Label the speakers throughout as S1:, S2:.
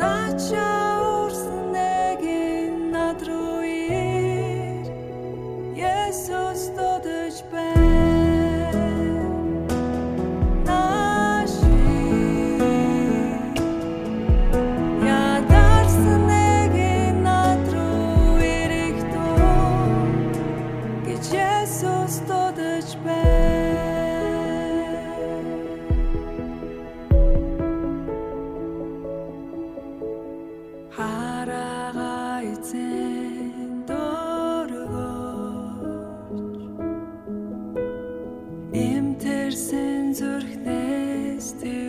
S1: not your still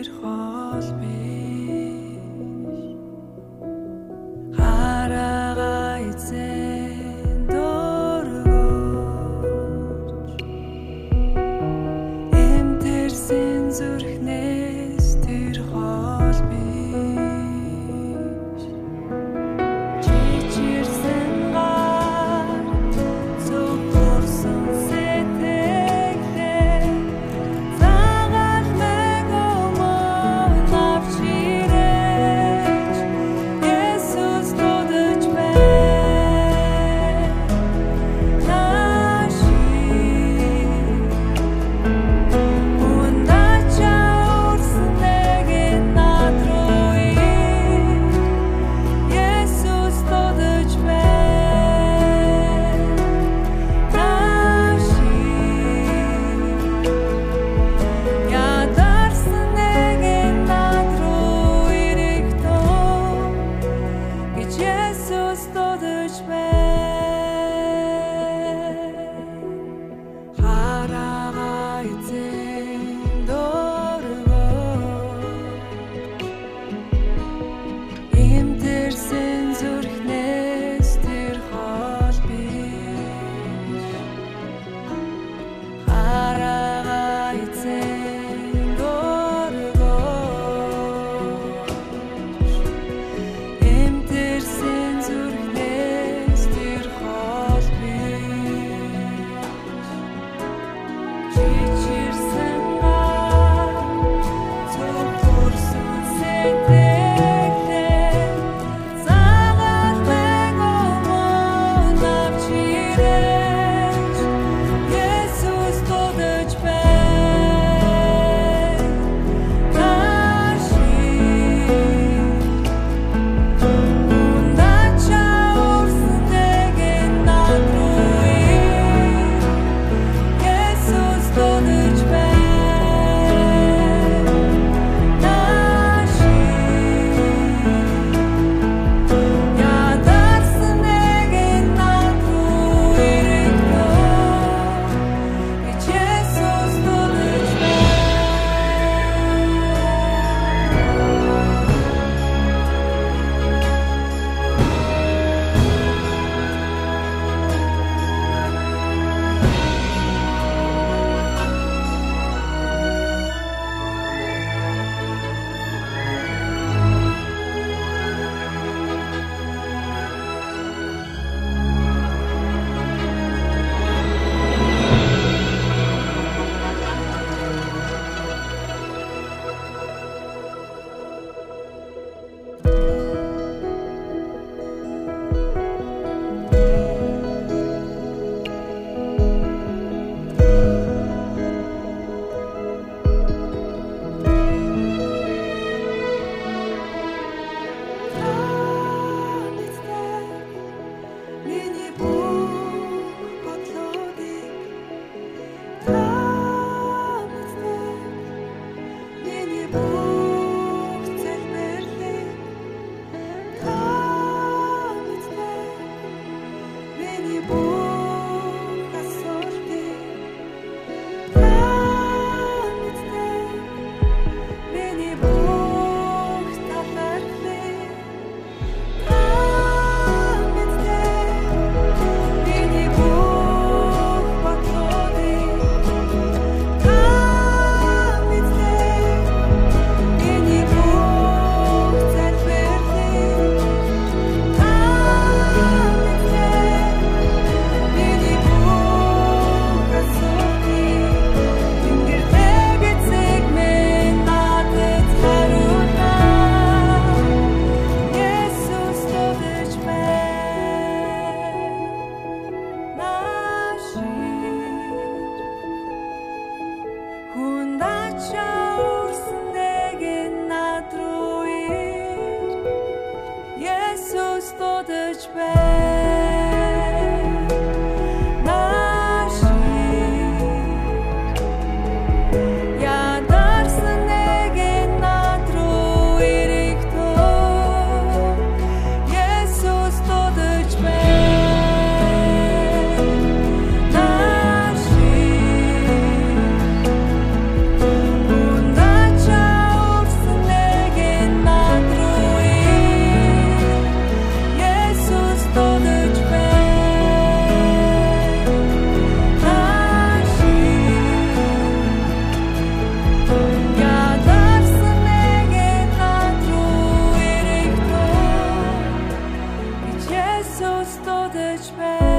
S1: So tot the train.